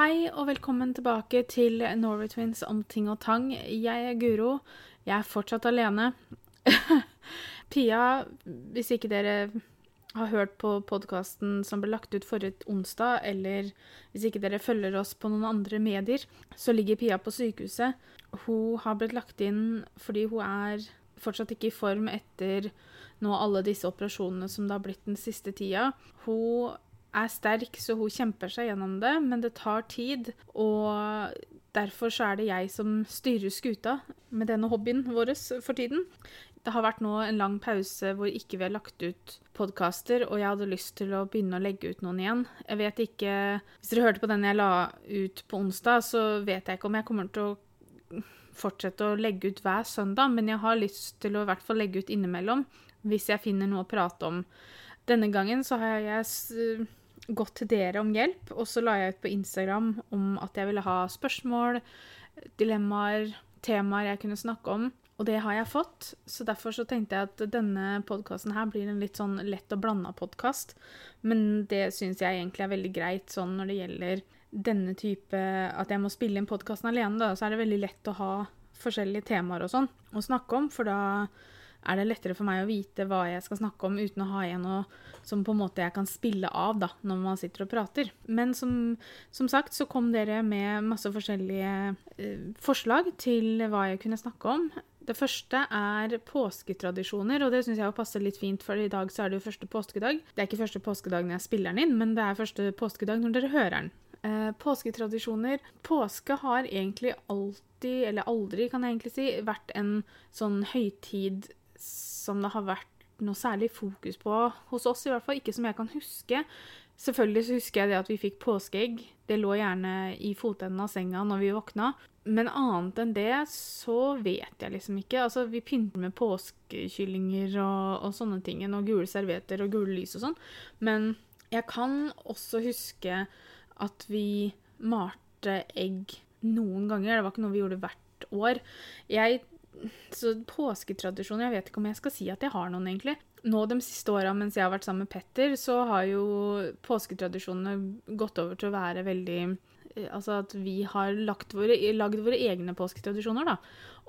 Hei og velkommen tilbake til Norway Twins om ting og tang. Jeg er Guro. Jeg er fortsatt alene. Pia, hvis ikke dere har hørt på podkasten som ble lagt ut forrige onsdag, eller hvis ikke dere følger oss på noen andre medier, så ligger Pia på sykehuset. Hun har blitt lagt inn fordi hun er fortsatt ikke i form etter nå alle disse operasjonene som det har blitt den siste tida. Hun er sterk, så hun kjemper seg gjennom det, men det tar tid. Og derfor så er det jeg som styrer skuta med denne hobbyen vår for tiden. Det har vært nå en lang pause hvor ikke vi har lagt ut podkaster, og jeg hadde lyst til å begynne å legge ut noen igjen. Jeg vet ikke Hvis dere hørte på den jeg la ut på onsdag, så vet jeg ikke om jeg kommer til å fortsette å legge ut hver søndag, men jeg har lyst til å i hvert fall legge ut innimellom hvis jeg finner noe å prate om. Denne gangen så har jeg gått til dere om hjelp, og så la jeg ut på Instagram om at jeg ville ha spørsmål, dilemmaer, temaer jeg kunne snakke om. Og det har jeg fått, så derfor så tenkte jeg at denne podkasten her blir en litt sånn lett og blanda podkast. Men det syns jeg egentlig er veldig greit sånn når det gjelder denne type At jeg må spille inn podkasten alene, da, så er det veldig lett å ha forskjellige temaer og sånn å snakke om, for da er det lettere for meg å vite hva jeg skal snakke om, uten å ha igjen noe som på en måte jeg kan spille av da, når man sitter og prater. Men som, som sagt så kom dere med masse forskjellige eh, forslag til hva jeg kunne snakke om. Det første er påsketradisjoner, og det syns jeg passer litt fint, for i dag så er det jo første påskedag. Det er ikke første påskedag når jeg spiller den inn, men det er første påskedag når dere hører den. Eh, påsketradisjoner Påske har egentlig alltid, eller aldri kan jeg egentlig si, vært en sånn høytid som det har vært noe særlig fokus på hos oss, i hvert fall ikke som jeg kan huske. Selvfølgelig så husker jeg det at vi fikk påskeegg. Det lå gjerne i fotenden av senga når vi våkna. Men annet enn det så vet jeg liksom ikke. Altså, vi pynter med påskekyllinger og, og sånne ting, og gule servietter og gule lys og sånn. Men jeg kan også huske at vi malte egg noen ganger. Det var ikke noe vi gjorde hvert år. Jeg så påsketradisjoner Jeg vet ikke om jeg skal si at jeg har noen, egentlig. Nå de siste åra mens jeg har vært sammen med Petter, så har jo påsketradisjonene gått over til å være veldig eh, Altså at vi har lagd våre, lagd våre egne påsketradisjoner, da.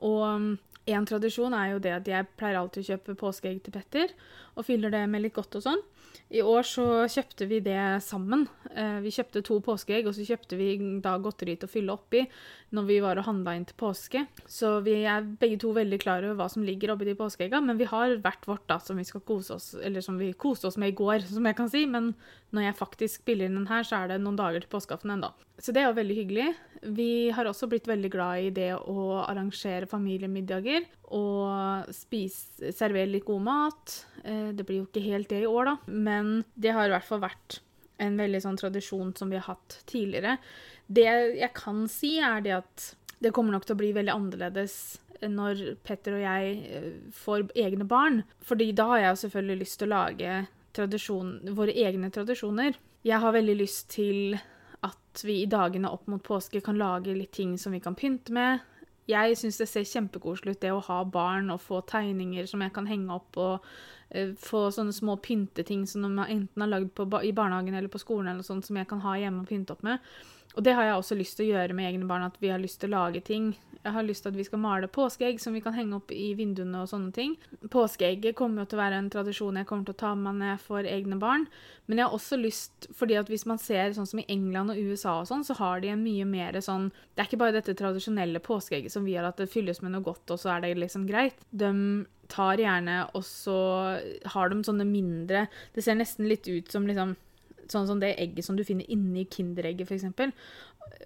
Og en tradisjon er jo det at jeg pleier alltid å kjøpe påskeegg til Petter, og fyller det med litt godt og sånn. I år så kjøpte vi det sammen. Eh, vi kjøpte to påskeegg, og så kjøpte vi da godteri til å fylle oppi når vi var og handla inn til påske. Så vi er begge to veldig klar over hva som ligger oppi de påskeegga, men vi har hvert vårt da, som vi skal kose oss eller som vi koste oss med i går, som jeg kan si. Men når jeg faktisk spiller inn den her, så er det noen dager til påskeaften ennå. Så det er jo veldig hyggelig. Vi har også blitt veldig glad i det å arrangere familiemiddager og spise, servere litt god mat. Eh, det blir jo ikke helt det i år, da, men det har i hvert fall vært en veldig sånn tradisjon som vi har hatt tidligere. Det jeg kan si, er det at det kommer nok til å bli veldig annerledes når Petter og jeg eh, får egne barn. Fordi da har jeg selvfølgelig lyst til å lage våre egne tradisjoner. Jeg har veldig lyst til at vi i dagene opp mot påske kan lage litt ting som vi kan pynte med. Jeg syns det ser kjempekoselig ut det å ha barn og få tegninger som jeg kan henge opp, og uh, få sånne små pynteting som de enten har lagd i barnehagen eller på skolen, eller sånt, som jeg kan ha hjemme og pynte opp med. Og det har jeg også lyst til å gjøre med egne barn, at vi har lyst til å lage ting. Jeg har lyst til at vi skal male påskeegg som vi kan henge opp i vinduene og sånne ting. Påskeegget kommer jo til å være en tradisjon jeg kommer til å ta med meg når jeg får egne barn. Men jeg har også lyst, fordi at hvis man ser sånn som i England og USA og sånn, så har de en mye mer sånn Det er ikke bare dette tradisjonelle påskeegget som vi har, at det fylles med noe godt, og så er det liksom greit. De tar gjerne, og så har de sånne mindre Det ser nesten litt ut som liksom Sånn som det egget som du finner inni Kinderegget, f.eks.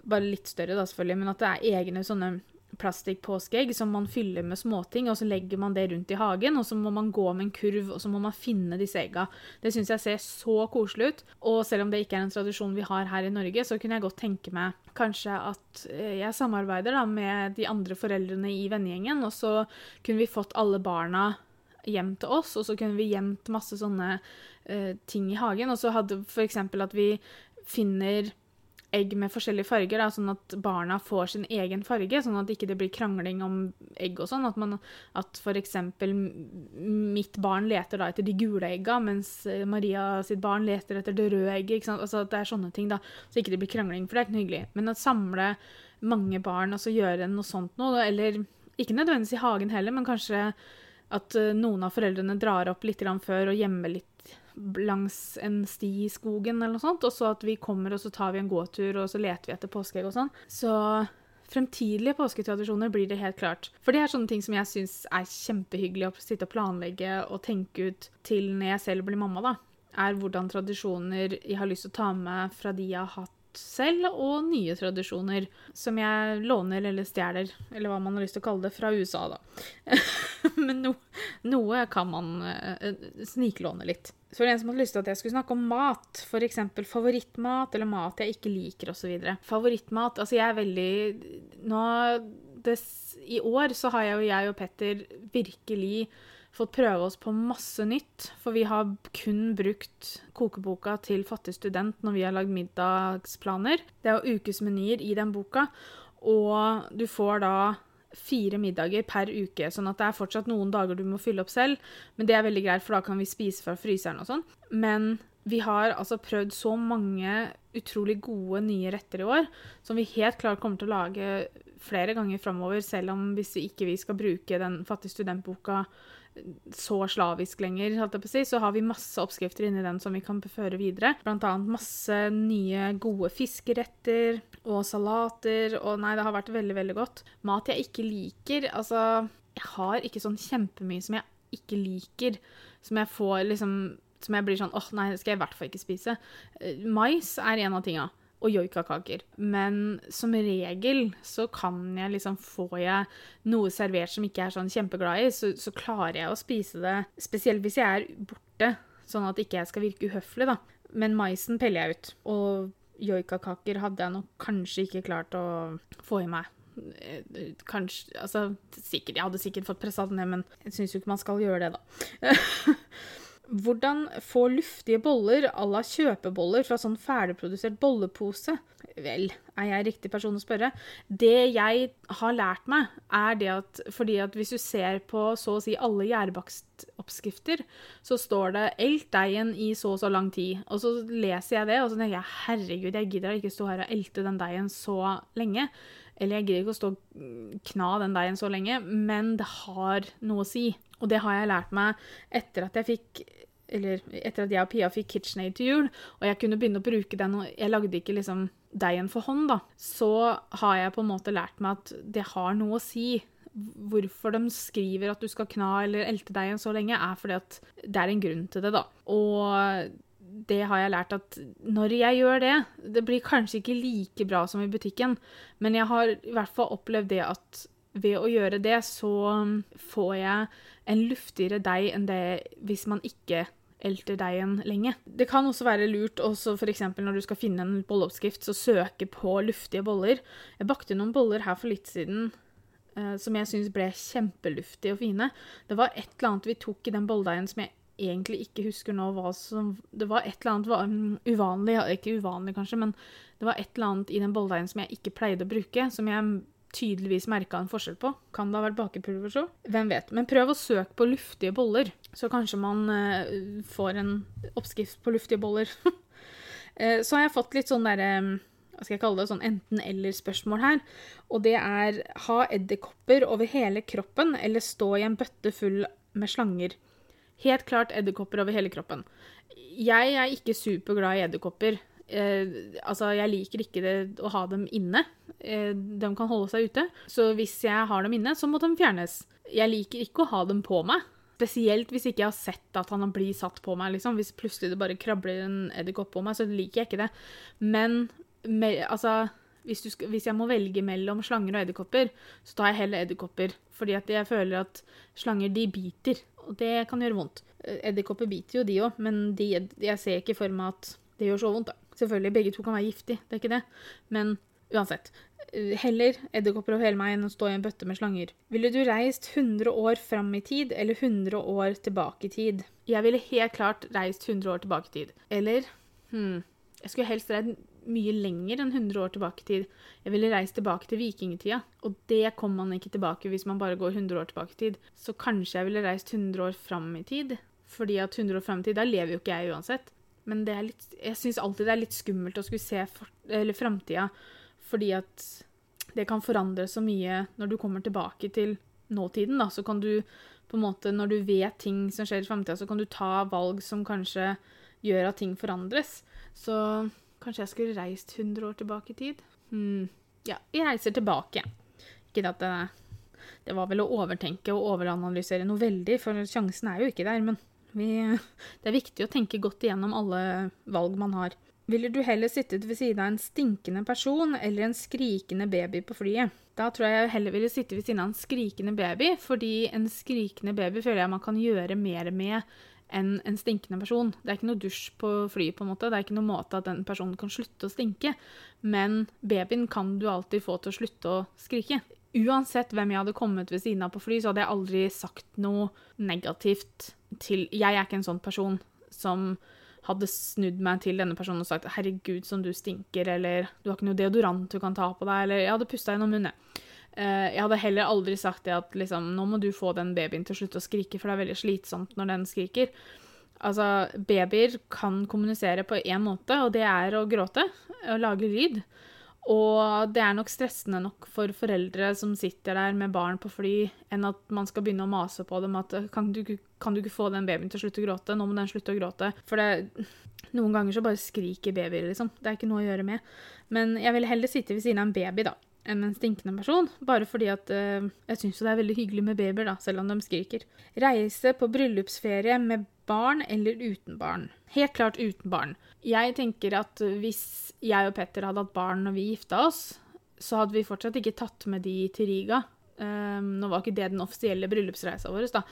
Bare litt større, da, selvfølgelig, men at det er egne sånne plastikkpåskeegg som man fyller med småting, og så legger man det rundt i hagen, og så må man gå med en kurv, og så må man finne disse egga. Det syns jeg ser så koselig ut. Og selv om det ikke er en tradisjon vi har her i Norge, så kunne jeg godt tenke meg kanskje at eh, jeg samarbeider da med de andre foreldrene i vennegjengen, og så kunne vi fått alle barna hjem til oss, og så kunne vi gjemt masse sånne uh, ting i hagen. Og så hadde f.eks. at vi finner egg med forskjellige farger, da, sånn at barna får sin egen farge, sånn at ikke det ikke blir krangling om egg og sånn. At, man, at f.eks. mitt barn leter da etter de gule egga, mens eh, Maria sitt barn leter etter det røde egget. ikke sant? Altså at det er sånne ting, da. Så ikke det blir krangling, for det er ikke noe hyggelig. Men å samle mange barn og så gjøre noe sånt noe, eller ikke nødvendigvis i hagen heller, men kanskje at eh, noen av foreldrene drar opp litt før og gjemmer litt langs en sti i skogen eller noe sånt, og så at vi kommer og så tar vi en gåtur og så leter vi etter påskeegg og sånn. Så fremtidige påsketradisjoner blir det helt klart. For det er sånne ting som jeg syns er kjempehyggelig å sitte og planlegge og tenke ut til når jeg selv blir mamma, da. Er hvordan tradisjoner jeg har lyst til å ta med fra de jeg har hatt selv, og nye tradisjoner som jeg låner eller stjeler, eller hva man har lyst til å kalle det, fra USA, da. Men no, noe kan man uh, sniklåne litt. Så var det en som hadde lyst til at jeg skulle snakke om mat. F.eks. favorittmat eller mat jeg ikke liker osv. Favorittmat Altså, jeg er veldig Nå des, I år så har jeg og jeg og Petter virkelig fått prøve oss på masse nytt. For vi har kun brukt kokeboka til fattig student når vi har lagd middagsplaner. Det er jo ukesmenyer i den boka, og du får da fire middager per uke, sånn at det er fortsatt noen dager du må fylle opp selv. Men det er veldig greit, for da kan vi spise fra fryseren og sånn. Men vi har altså prøvd så mange utrolig gode nye retter i år som vi helt klart kommer til å lage flere ganger framover, selv om hvis vi ikke vi skal bruke den fattige studentboka så slavisk lenger, så har vi masse oppskrifter inni den som vi kan føre videre. Blant annet masse nye, gode fiskeretter og salater. Og nei, det har vært veldig, veldig godt. Mat jeg ikke liker Altså, jeg har ikke sånn kjempemye som jeg ikke liker, som jeg får liksom Som jeg blir sånn åh, oh, nei, det skal jeg i hvert fall ikke spise. Eh, mais er en av tinga og joikakaker. Men som regel så kan jeg liksom Får jeg noe servert som ikke er sånn kjempeglad i, så, så klarer jeg å spise det. Spesielt hvis jeg er borte, sånn at ikke jeg skal virke uhøflig, da. Men maisen peller jeg ut. Og joikakaker hadde jeg nok kanskje ikke klart å få i meg. Kanskje Altså, sikkert, jeg hadde sikkert fått pressa det ned, men jeg syns jo ikke man skal gjøre det, da. Hvordan få luftige boller à la kjøpeboller fra sånn ferdigprodusert bollepose? Vel, er jeg riktig person å spørre? Det jeg har lært meg, er det at fordi at hvis du ser på så å si alle gjærbakstoppskrifter, så står det 'elt deigen i så og så lang tid'. Og så leser jeg det, og så tenker jeg 'herregud, jeg gidder ikke stå her og elte den deigen så lenge'. Eller jeg greier ikke å stå og kna den deigen så lenge, men det har noe å si. Og det har jeg lært meg etter at jeg fikk eller etter at jeg og Pia fikk KitchenAid til jul, og jeg kunne begynne å bruke den, og jeg lagde ikke liksom deigen for hånd, da, så har jeg på en måte lært meg at det har noe å si. Hvorfor de skriver at du skal kna eller elte deigen så lenge, er fordi at det er en grunn til det, da. Og det har jeg lært at når jeg gjør det Det blir kanskje ikke like bra som i butikken, men jeg har i hvert fall opplevd det at ved å gjøre det, så får jeg en luftigere deig enn det hvis man ikke elter deigen lenge. Det kan også være lurt også f.eks. når du skal finne en bolleoppskrift, så søke på luftige boller. Jeg bakte noen boller her for litt siden eh, som jeg syns ble kjempeluftige og fine. Det var et eller annet vi tok i den bolledeigen som jeg egentlig ikke husker nå hva som Det var et eller annet var, um, uvanlig, ikke uvanlig kanskje, men det var et eller annet i den bolledeigen som jeg ikke pleide å bruke, som jeg tydeligvis merka en forskjell på. Kan det ha vært bakepulver så? Hvem vet. Men prøv å søke på luftige boller, så kanskje man uh, får en oppskrift på luftige boller. uh, så har jeg fått litt sånn derre um, hva skal jeg kalle det, sånn enten-eller-spørsmål her. Og det er ha edderkopper over hele kroppen eller stå i en bøtte full med slanger. Helt klart edderkopper over hele kroppen. Jeg er ikke superglad i edderkopper. Eh, altså, jeg liker ikke det, å ha dem inne. Eh, de kan holde seg ute. Så hvis jeg har dem inne, så må de fjernes. Jeg liker ikke å ha dem på meg. Spesielt hvis ikke jeg har sett at han blir satt på meg. Liksom. Hvis plutselig det bare krabler en edderkopp på meg, så liker jeg ikke det. Men med, altså hvis, skal, hvis, jeg må velge mellom slanger og edderkopper, så tar jeg heller edderkopper. Fordi at jeg føler at slanger, de biter og det kan gjøre vondt. Eh, edderkopper biter jo, de òg, men de, jeg ser ikke for meg at det gjør så vondt. da. Selvfølgelig, begge to kan være giftige, det er ikke det, men uansett. Eh, heller edderkopper over hele meg enn å stå i en bøtte med slanger. Ville du reist 100 år fram i tid eller 100 år tilbake i tid? Jeg ville helt klart reist 100 år tilbake i tid. Eller hm, jeg skulle helst reist mye lenger enn 100 år tilbake i tid. Jeg ville reist tilbake til vikingtida, og det kommer man ikke tilbake hvis man bare går 100 år tilbake i tid. Så kanskje jeg ville reist 100 år fram i tid, fordi at 100 år fram i tid, da lever jo ikke jeg uansett. Men litt, jeg syns alltid det er litt skummelt å skulle se for, framtida, fordi at det kan forandre så mye når du kommer tilbake til nåtiden, da. Så kan du på en måte, når du vet ting som skjer i framtida, så kan du ta valg som kanskje gjør at ting forandres. Så kanskje jeg skulle reist 100 år tilbake i tid? Hmm. Ja, jeg reiser tilbake. Ikke at det, det var vel å overtenke og overanalysere noe veldig, for sjansen er jo ikke der. Men vi, det er viktig å tenke godt igjennom alle valg man har. Ville du heller sittet ved siden av en stinkende person eller en skrikende baby på flyet? Da tror jeg jeg heller ville sitte ved siden av en skrikende baby, fordi en skrikende baby føler jeg man kan gjøre mer med enn en stinkende person. Det er ikke noe dusj på flyet, på en måte. Det er ikke noe måte at den personen kan slutte å stinke. Men babyen kan du alltid få til å slutte å skrike. Uansett hvem jeg hadde kommet ved siden av på fly, så hadde jeg aldri sagt noe negativt til Jeg er ikke en sånn person som hadde snudd meg til denne personen og sagt 'herregud, som du stinker', eller 'du har ikke noe deodorant du kan ta på deg', eller jeg hadde pusta gjennom munnen. Uh, jeg hadde heller aldri sagt det at liksom, nå må du få den babyen til å slutte å skrike, for det er veldig slitsomt når den skriker. Altså, babyer kan kommunisere på én måte, og det er å gråte og lage lyd. Og det er nok stressende nok for foreldre som sitter der med barn på fly, enn at man skal begynne å mase på dem at kan du, kan du ikke få den babyen til å slutte å gråte? Nå må den slutte å gråte. For det, noen ganger så bare skriker babyer, liksom. Det er ikke noe å gjøre med. Men jeg ville heller sitte ved siden av en baby, da enn en stinkende person, bare fordi at uh, jeg syns det er veldig hyggelig med babyer, da, selv om de skriker. Reise på bryllupsferie med barn eller uten barn? Helt klart uten barn. Jeg tenker at hvis jeg og Petter hadde hatt barn når vi gifta oss, så hadde vi fortsatt ikke tatt med de til Riga. Um, nå var ikke det den offisielle bryllupsreisa vår, da.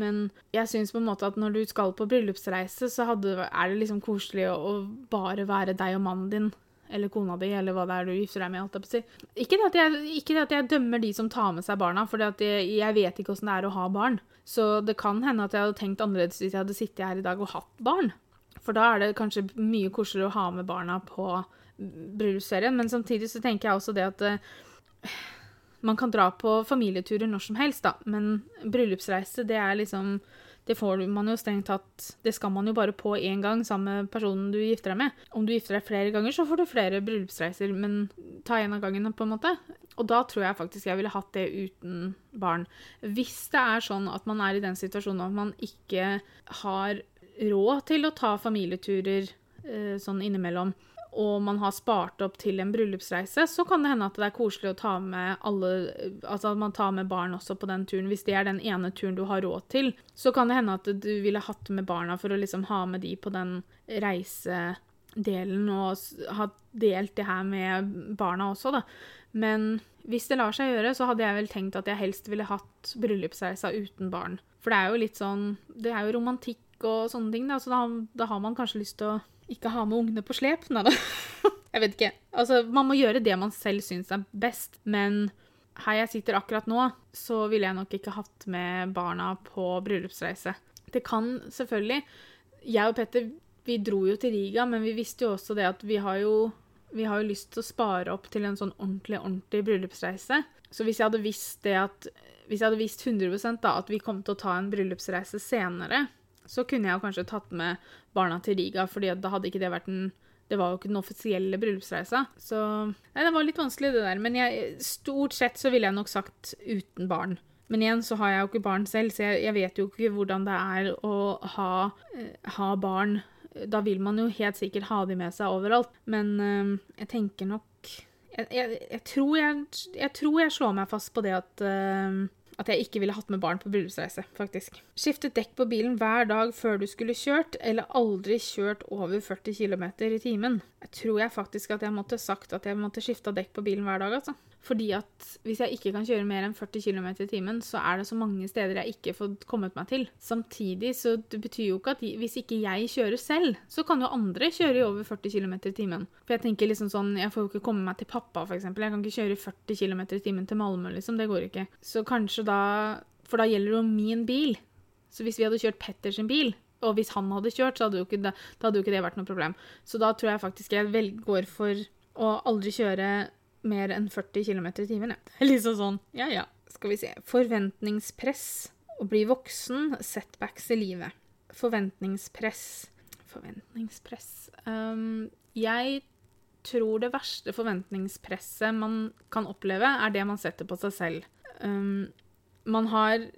men jeg syns på en måte at når du skal på bryllupsreise, så hadde, er det liksom koselig å, å bare være deg og mannen din eller kona di, eller hva det er du gifter deg med. alt det. Ikke det, jeg, ikke det at jeg dømmer de som tar med seg barna, for jeg, jeg, vet ikke åssen det er å ha barn. Så det kan hende at jeg hadde tenkt annerledes hvis jeg hadde sittet her i dag og hatt barn. For da er det kanskje mye koseligere å ha med barna på bryllupsferien. Men samtidig så tenker jeg også det at uh, man kan dra på familieturer når som helst, da. Men bryllupsreise, det er liksom det får man jo strengt tatt Det skal man jo bare på én gang sammen med personen du gifter deg med. Om du gifter deg flere ganger, så får du flere bryllupsreiser, men ta én av gangen, på en måte. Og da tror jeg faktisk jeg ville hatt det uten barn. Hvis det er sånn at man er i den situasjonen at man ikke har råd til å ta familieturer eh, sånn innimellom, og man har spart opp til en bryllupsreise, så kan det hende at det er koselig å ta med alle Altså at man tar med barn også på den turen. Hvis det er den ene turen du har råd til, så kan det hende at du ville hatt med barna for å liksom ha med de på den reisedelen og ha delt det her med barna også, da. Men hvis det lar seg gjøre, så hadde jeg vel tenkt at jeg helst ville hatt bryllupsreisa uten barn. For det er jo litt sånn Det er jo romantikk og sånne ting, da, så da, da har man kanskje lyst til å ikke ha med ungene på slep. Nei da. jeg vet ikke. Altså, man må gjøre det man selv syns er best, men her jeg sitter akkurat nå, så ville jeg nok ikke hatt med barna på bryllupsreise. Det kan selvfølgelig Jeg og Petter vi dro jo til Riga, men vi visste jo også det at vi har jo, vi har jo lyst til å spare opp til en sånn ordentlig, ordentlig bryllupsreise. Så hvis jeg hadde visst det at Hvis jeg hadde visst 100 da, at vi kom til å ta en bryllupsreise senere, så kunne jeg kanskje tatt med barna til Riga, fordi da hadde ikke det vært en det var jo ikke den offisielle bryllupsreisa. Så nei, det var litt vanskelig, det der. Men jeg, stort sett så ville jeg nok sagt uten barn. Men igjen så har jeg jo ikke barn selv, så jeg, jeg vet jo ikke hvordan det er å ha, eh, ha, barn. Da vil man jo helt sikkert ha de med seg overalt. Men øh, jeg tenker nok jeg, jeg, tror jeg, tror jeg, slår meg fast på det at eh, at jeg ikke ville hatt med barn på bryllupsreise, faktisk. Skiftet dekk på bilen hver dag før du skulle kjørt, eller aldri kjørt over 40 km i timen. Jeg tror jeg faktisk at jeg måtte sagt at jeg måtte skifte dekk på bilen hver dag, altså. Fordi at hvis jeg ikke kan kjøre mer enn 40 km i timen, så er det så mange steder jeg ikke får kommet meg til. Samtidig så det betyr jo ikke at hvis ikke jeg kjører selv, så kan jo andre kjøre i over 40 km i timen. For jeg tenker liksom sånn, jeg får jo ikke komme meg til pappa, f.eks. Jeg kan ikke kjøre i 40 km i timen til Malmö, liksom. Det går ikke. Så kanskje da For da gjelder jo min bil. Så hvis vi hadde kjørt Petters bil, Og hvis han hadde kjørt, så hadde jo ikke det, hadde jo ikke det vært noe problem. Så da tror jeg faktisk jeg går for å aldri kjøre mer enn 40 km i timen. Ja. Liksom sånn, ja ja. Skal vi se. Forventningspress. Å bli voksen. Setbacks i livet. Forventningspress. Forventningspress um, Jeg tror det verste forventningspresset man kan oppleve, er det man setter på seg selv. Um, man har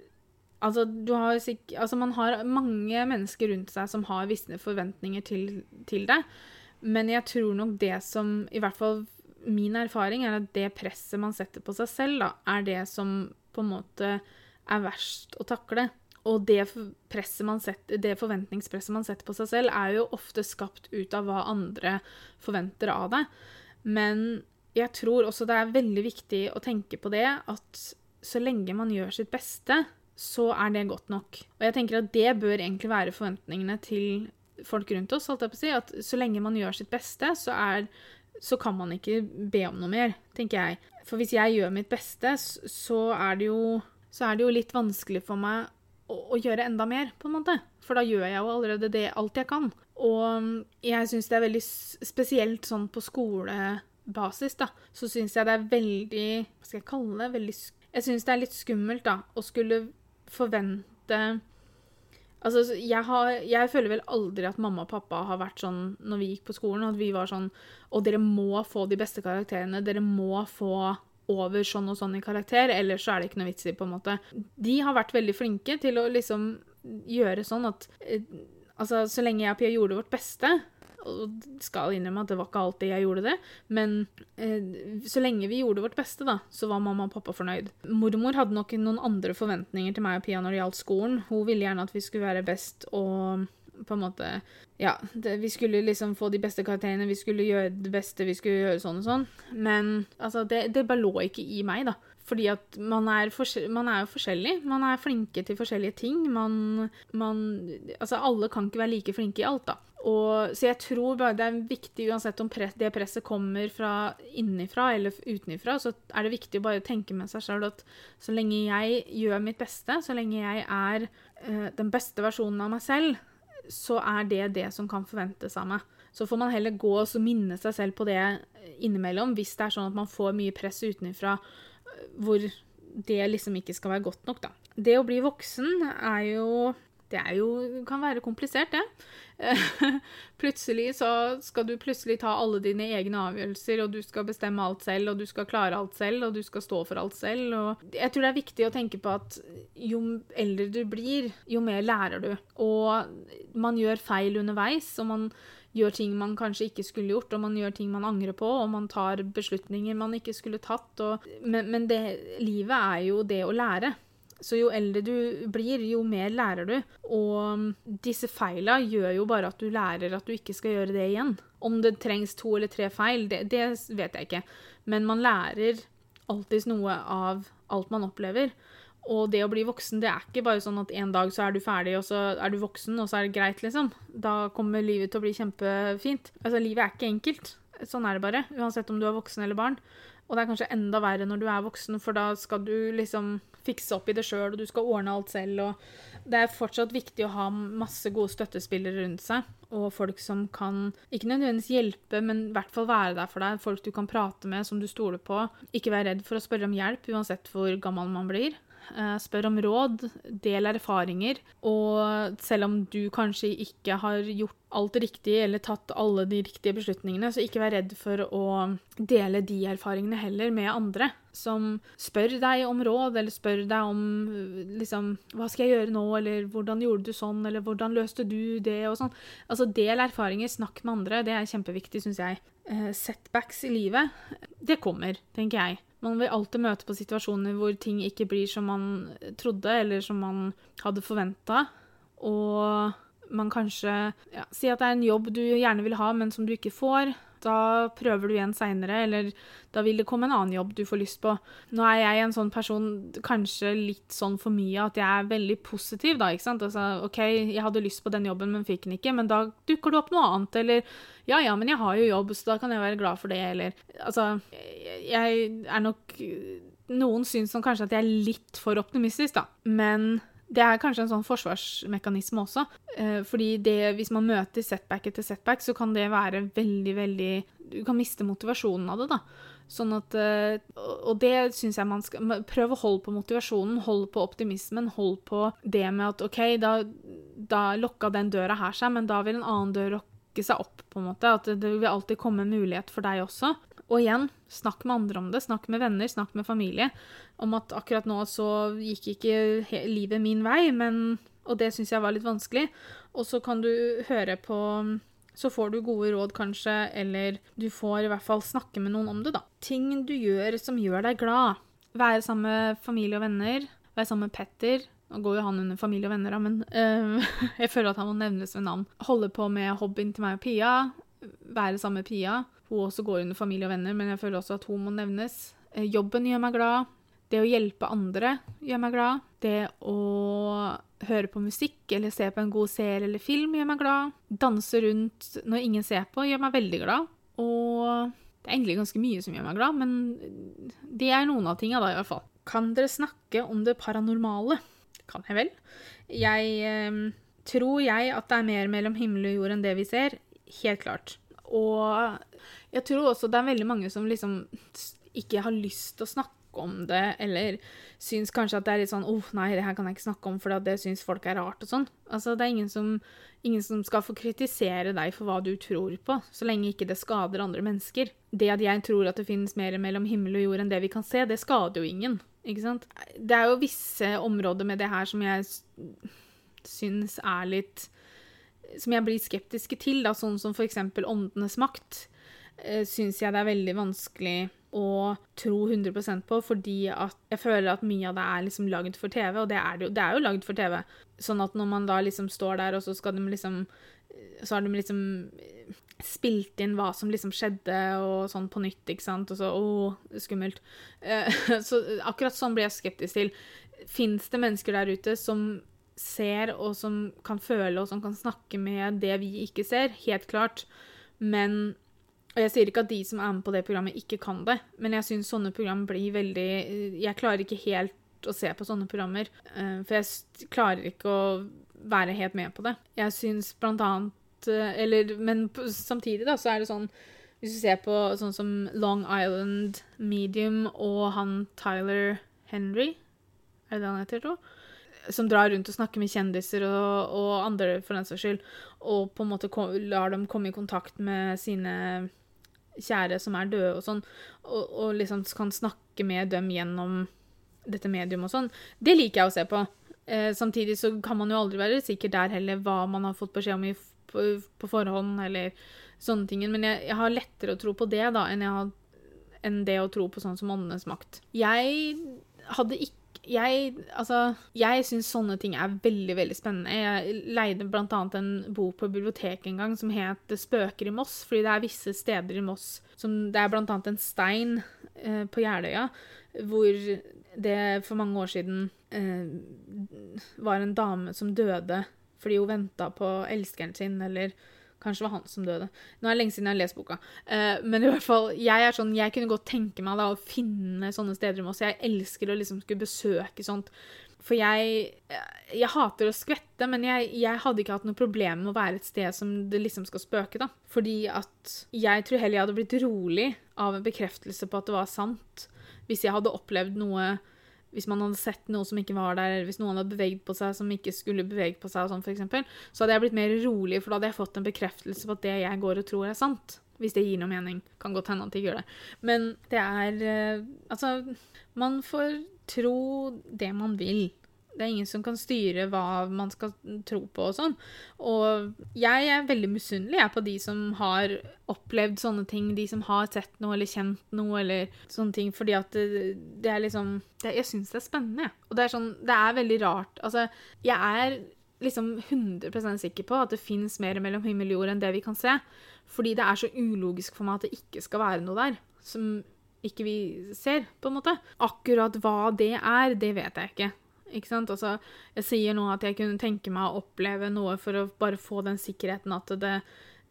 Altså, har altså, man har mange mennesker rundt seg som har visse forventninger til, til det. Men jeg tror nok det som I hvert fall min erfaring er at det presset man setter på seg selv, da, er det som på en måte er verst å takle. Og det, setter, det, forventningspresset man setter på seg selv, er jo ofte skapt ut av hva andre forventer av deg. Men jeg tror også det er veldig viktig å tenke på det at så lenge man gjør sitt beste, så er det godt nok. Og jeg tenker at det bør egentlig være forventningene til folk rundt oss. holdt jeg på å si, At så lenge man gjør sitt beste, så, er, så kan man ikke be om noe mer, tenker jeg. For hvis jeg gjør mitt beste, så er det jo, er det jo litt vanskelig for meg å, å, gjøre enda mer, på en måte. For da gjør jeg jo allerede det alt jeg kan. Og mm, jeg syns det er veldig spesielt sånn på skolebasis, da, så syns jeg det er veldig Hva skal jeg kalle det? Veldig Jeg syns det er litt skummelt, da, å skulle forvente Altså, jeg, har, jeg, føler vel aldri at mamma og pappa har vært sånn når vi gikk på skolen, at vi var sånn Og dere må få de beste karakterene. Dere må få over sånn og sånn i karakter, ellers så er det ikke noe vits i, på en måte. De har vært veldig flinke til å liksom gjøre sånn at eh, Altså, så lenge jeg og Pia gjorde vårt beste, og skal innrømme at det var ikke alltid jeg gjorde det, men eh, så lenge vi gjorde vårt beste, da, så var mamma og pappa fornøyd. Mormor hadde nok noen andre forventninger til meg og Pia når det gjaldt skolen. Hun ville gjerne at vi skulle være best og på en måte Ja, det, vi skulle liksom få de beste karakterene, vi skulle gjøre det beste, vi skulle gjøre sånn og sånn. Men altså, det, det bare lå ikke i meg, da. Fordi at man er, man er, jo forskjellig. Man er flinke til forskjellige ting. Man, man Altså, alle kan ikke være like flinke i alt, da. Og, så jeg tror bare det er viktig, uansett om press, det presset kommer fra innenfra eller utenfra, så er det viktig å bare tenke med seg selv at så lenge jeg gjør mitt beste, så lenge jeg er uh, den beste versjonen av meg selv, så er det det som kan forventes av meg. Så får man heller gå og minne seg selv på det innimellom, hvis det er sånn at man får mye press utenfra eh, hvor det liksom ikke skal være godt nok, da. Det å bli voksen er jo Det er jo, kan være komplisert, det. plutselig så skal du plutselig ta alle dine egne avgjørelser, og du skal bestemme alt selv, og du skal klare alt selv, og du skal stå for alt selv. Og jeg tror det er viktig å tenke på at jo eldre du blir, jo mer lærer du. Og man gjør feil underveis, og man gjør ting man kanskje ikke skulle gjort, og man gjør ting man angrer på, og man tar beslutninger man ikke skulle tatt. Og, men, men det, livet er jo det å lære. Så jo eldre du blir, jo mer lærer du. Og disse feila gjør jo bare at du lærer at du ikke skal gjøre det igjen. Om det trengs to eller tre feil, det, det vet jeg ikke. Men man lærer alltids noe av alt man opplever. Og det å bli voksen, det er ikke bare sånn at en dag så er du ferdig, og så er du voksen, og så er det greit, liksom. Da kommer livet til å bli kjempefint. Altså, livet er ikke enkelt. Sånn er det bare. Uansett om du er voksen eller barn. Og det er kanskje enda verre når du er voksen, for da skal du liksom fikse opp i det sjøl, og du skal ordne alt selv. og Det er fortsatt viktig å ha masse gode støttespillere rundt seg, og folk som kan ikke nødvendigvis hjelpe, men i hvert fall være der for deg. Folk du kan prate med, som du stoler på. Ikke være redd for å spørre om hjelp, uansett hvor gammel man blir. Eh, spør om råd, del erfaringer. Og selv om du kanskje ikke har gjort alt riktig eller tatt alle de riktige beslutningene, så ikke vær redd for å dele de erfaringene heller med andre. Som spør deg om råd, eller spør deg om liksom Hva skal jeg gjøre nå, eller hvordan gjorde du sånn, eller hvordan løste du det, og sånn. Altså del erfaringer, snakk med andre. Det er kjempeviktig, syns jeg. Eh, setbacks i livet, det kommer, tenker jeg. Man vil alltid møte på situasjoner hvor ting ikke blir som man trodde, eller som man hadde forventa. Og man kanskje ja, Si at det er en jobb du gjerne vil ha, men som du ikke får da prøver du igjen seinere, eller da vil det komme en annen jobb du får lyst på. Nå er jeg en sånn person kanskje litt sånn for mye at jeg er veldig positiv, da, ikke sant. Altså OK, jeg hadde lyst på den jobben, men fikk den ikke, men da dukker det opp noe annet, eller ja ja, men jeg har jo jobb, så da kan jeg være glad for det, eller Altså, jeg er nok Noen syns kanskje at jeg er litt for optimistisk, da, men Det er kanskje en sånn forsvarsmekanisme også. Eh, fordi det, hvis man møter setback etter setback, så kan det være veldig, veldig Du kan miste motivasjonen av det, da. Sånn at eh, Og det syns jeg man skal Prøv å holde på motivasjonen, hold på optimismen, hold på det med at OK, da, da lokka den døra her seg, men da vil en annen dør lokke seg opp, på en måte. At det vil alltid komme en mulighet for deg også. Og igjen, snakk med andre om det. Snakk med venner, snakk med familie. Om at akkurat nå så gikk ikke livet min vei, men Og det syns jeg var litt vanskelig. Og så kan du høre på Så får du gode råd, kanskje, eller du får i hvert fall snakke med noen om det, da. Ting du gjør som gjør deg glad. Være sammen med familie og venner. Være sammen med Petter. Nå går jo han under familie og venner, da, men øh, jeg føler at han må nevnes ved navn. Holde på med hobbyen til meg og Pia. Være sammen med Pia. Hun også går under familie og venner, men jeg føler også at hun må nevnes. Eh, jobben gjør meg glad. Det å hjelpe andre gjør meg glad. Det å høre på musikk eller se på en god serie eller film gjør meg glad. Danse rundt når ingen ser på gjør meg veldig glad. Og det er egentlig ganske mye som gjør meg glad, men det er noen av tinga da, i hvert fall. Kan dere snakke om det paranormale? Kan jeg vel. Jeg eh, tror jeg at det er mer mellom himmel og jord enn det vi ser. Helt klart. Og jeg tror også det er veldig mange som liksom ikke har lyst til å snakke om det, eller syns kanskje at det er litt sånn 'Å, oh, nei, det her kan jeg ikke snakke om, for det syns folk er rart', og sånn. Altså, det er ingen som, ingen som skal få kritisere deg for hva du tror på, så lenge ikke det skader andre mennesker. Det at jeg tror at det finnes mer mellom himmel og jord enn det vi kan se, det skader jo ingen. Ikke sant? Det er jo visse områder med det her som jeg syns er litt Som jeg blir skeptiske til, da, sånn som for eksempel åndenes makt eh, syns jeg det er veldig vanskelig å tro 100% på, fordi at jeg føler at mye av det er liksom lagd for TV, og det er det jo. Det er jo lagd for TV. Sånn at når man da liksom står der, og så skal de liksom Så har de liksom spilt inn hva som liksom skjedde, og sånn på nytt, ikke sant, og så Å, skummelt. Eh, så akkurat sånn blir jeg skeptisk til. Fins det mennesker der ute som ser, og som kan føle, og som kan snakke med det vi ikke ser? Helt klart. Men og jeg sier ikke at de som er med på det programmet, ikke kan det, men jeg syns sånne program blir veldig Jeg klarer ikke helt å se på sånne programmer, eh, for jeg klarer ikke å være helt med på det. Jeg syns blant annet eh, Eller Men samtidig, da, så er det sånn Hvis du ser på sånn som Long Island Medium og han Tyler Henry Er det det han heter, tro? som drar rundt og snakker med kjendiser og, og andre, for den saks skyld, og på en måte lar dem komme i kontakt med sine kjære som er døde og sånn, og, og, liksom kan snakke med dem gjennom dette medium og sånn, det liker jeg å se på. Eh, samtidig så kan man jo aldri være sikker der heller hva man har fått beskjed om i, på, på, forhånd, eller sånne ting. Men jeg, jeg, har lettere å tro på det da, enn, har, enn det å tro på sånn som åndenes makt. Jeg hadde ikke jeg Altså, jeg syns sånne ting er veldig, veldig spennende. Jeg leide annet en bok på biblioteket en gang som het 'Spøker i Moss', fordi det er visse steder i Moss som Det er annet en stein eh, på Jeløya hvor det for mange år siden eh, var en dame som døde fordi hun venta på elskeren sin, eller Kanskje det var han som døde. Nå er det lenge siden jeg har lest boka. Uh, men i hvert fall, jeg er sånn, jeg kunne godt tenke meg da å finne sånne steder i Moss. Jeg elsker å liksom skulle besøke sånt. For jeg, jeg hater å skvette, men jeg, jeg, hadde ikke hatt noe problem med å være et sted som det liksom skal spøke, da. Fordi at jeg tror heller jeg hadde blitt rolig av en bekreftelse på at det var sant, hvis jeg hadde opplevd noe hvis man hadde sett noe som ikke var der, eller hvis noen hadde beveget på seg som ikke skulle beveget på seg, og sånn, eksempel, så hadde jeg blitt mer rolig, for da hadde jeg fått en bekreftelse på at det jeg går og tror, er sant. Hvis det gir noe mening. Kan godt hende at det gjør det. Men det er uh, Altså, man får tro det man vil. Det er ingen som kan styre hva man skal tro på og sånn. Og jeg er veldig misunnelig på de som har opplevd sånne ting, de som har sett noe eller kjent noe eller sånne ting, fordi at det, det er liksom det, Jeg syns det er spennende, Og det er sånn Det er veldig rart. Altså, jeg er liksom 100% sikker på at det fins mer mellom himmel og jord enn det vi kan se. Fordi det er så ulogisk for meg at det ikke skal være noe der. Som ikke vi ser, på en måte. Akkurat hva det er, det vet jeg ikke. Ikke sant? Altså, jeg sier nå at jeg kunne tenke meg å oppleve noe for å bare få den sikkerheten at det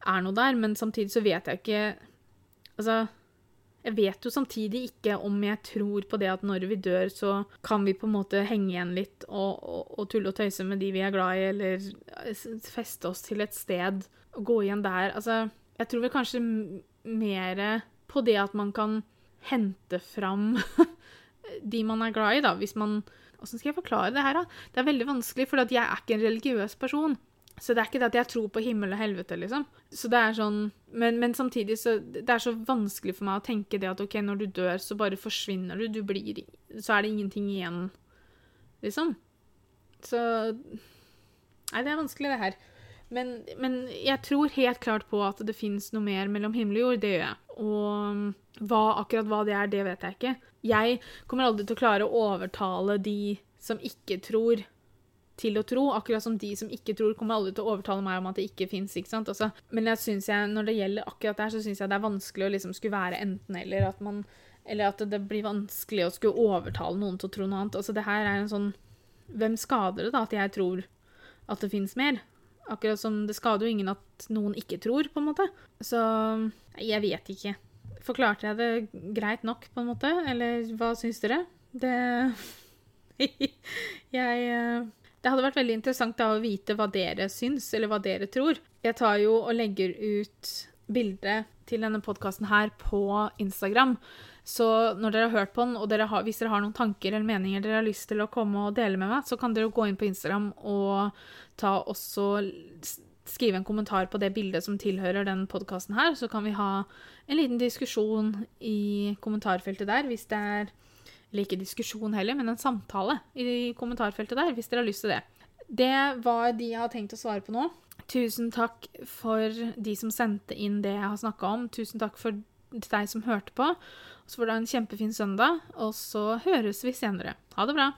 er noe der, men samtidig så vet jeg ikke Altså, Jeg vet jo samtidig ikke om jeg tror på det at når vi dør, så kan vi på en måte henge igjen litt og, og, og tulle og tøyse med de vi er glad i, eller feste oss til et sted og gå igjen der. Altså, jeg tror vel kanskje mer på det at man kan hente fram de man er glad i, da, hvis man Åssen skal jeg forklare det her, da? Det er veldig vanskelig, for jeg er ikke en religiøs person. Så det er ikke det at jeg tror på himmel og helvete, liksom. Så det er sånn men, men, samtidig så Det er så vanskelig for meg å tenke det at OK, når du dør, så bare forsvinner du. Du blir Så er det ingenting igjen, liksom. Så Nei, det er vanskelig, det her. Men, men jeg tror helt klart på at det fins noe mer mellom himmel og jord. Det gjør jeg. Og hva, akkurat hva det er, det vet jeg ikke. Jeg kommer aldri til å klare å overtale de som ikke tror, til å tro. Akkurat som de som ikke tror, kommer aldri til å overtale meg om at det ikke fins. Altså, men jeg synes jeg, når det gjelder akkurat det her, så syns jeg det er vanskelig å liksom skulle være enten-eller. At at det blir vanskelig å skulle overtale noen til å tro noe annet. Altså, det her er en sånn Hvem skader det, da, at jeg tror at det fins mer? Akkurat som det skader jo ingen at noen ikke tror, på en måte. Så jeg vet ikke. Forklarte jeg det greit nok, på en måte? Eller hva syns dere? Det Jeg eh, det hadde vært veldig interessant da å vite hva dere syns, eller hva dere tror. Jeg tar jo og legger ut bilde til denne podkasten her på Instagram. Så når dere har hørt på den, og dere har, hvis dere har noen tanker eller meninger dere har lyst til å komme og dele med meg, så kan dere gå inn på Instagram og ta også skrive en kommentar på det bildet som tilhører den podkasten her. Så kan vi ha en liten diskusjon i kommentarfeltet der, hvis det er eller ikke diskusjon heller, men en samtale i kommentarfeltet der, hvis dere har lyst til det. Det var de jeg har tenkt å svare på nå. Tusen takk for de som sendte inn det jeg har snakka om. Tusen takk for deg som hørte på. Så får du ha en kjempefin søndag, og så høres vi senere. Ha det bra.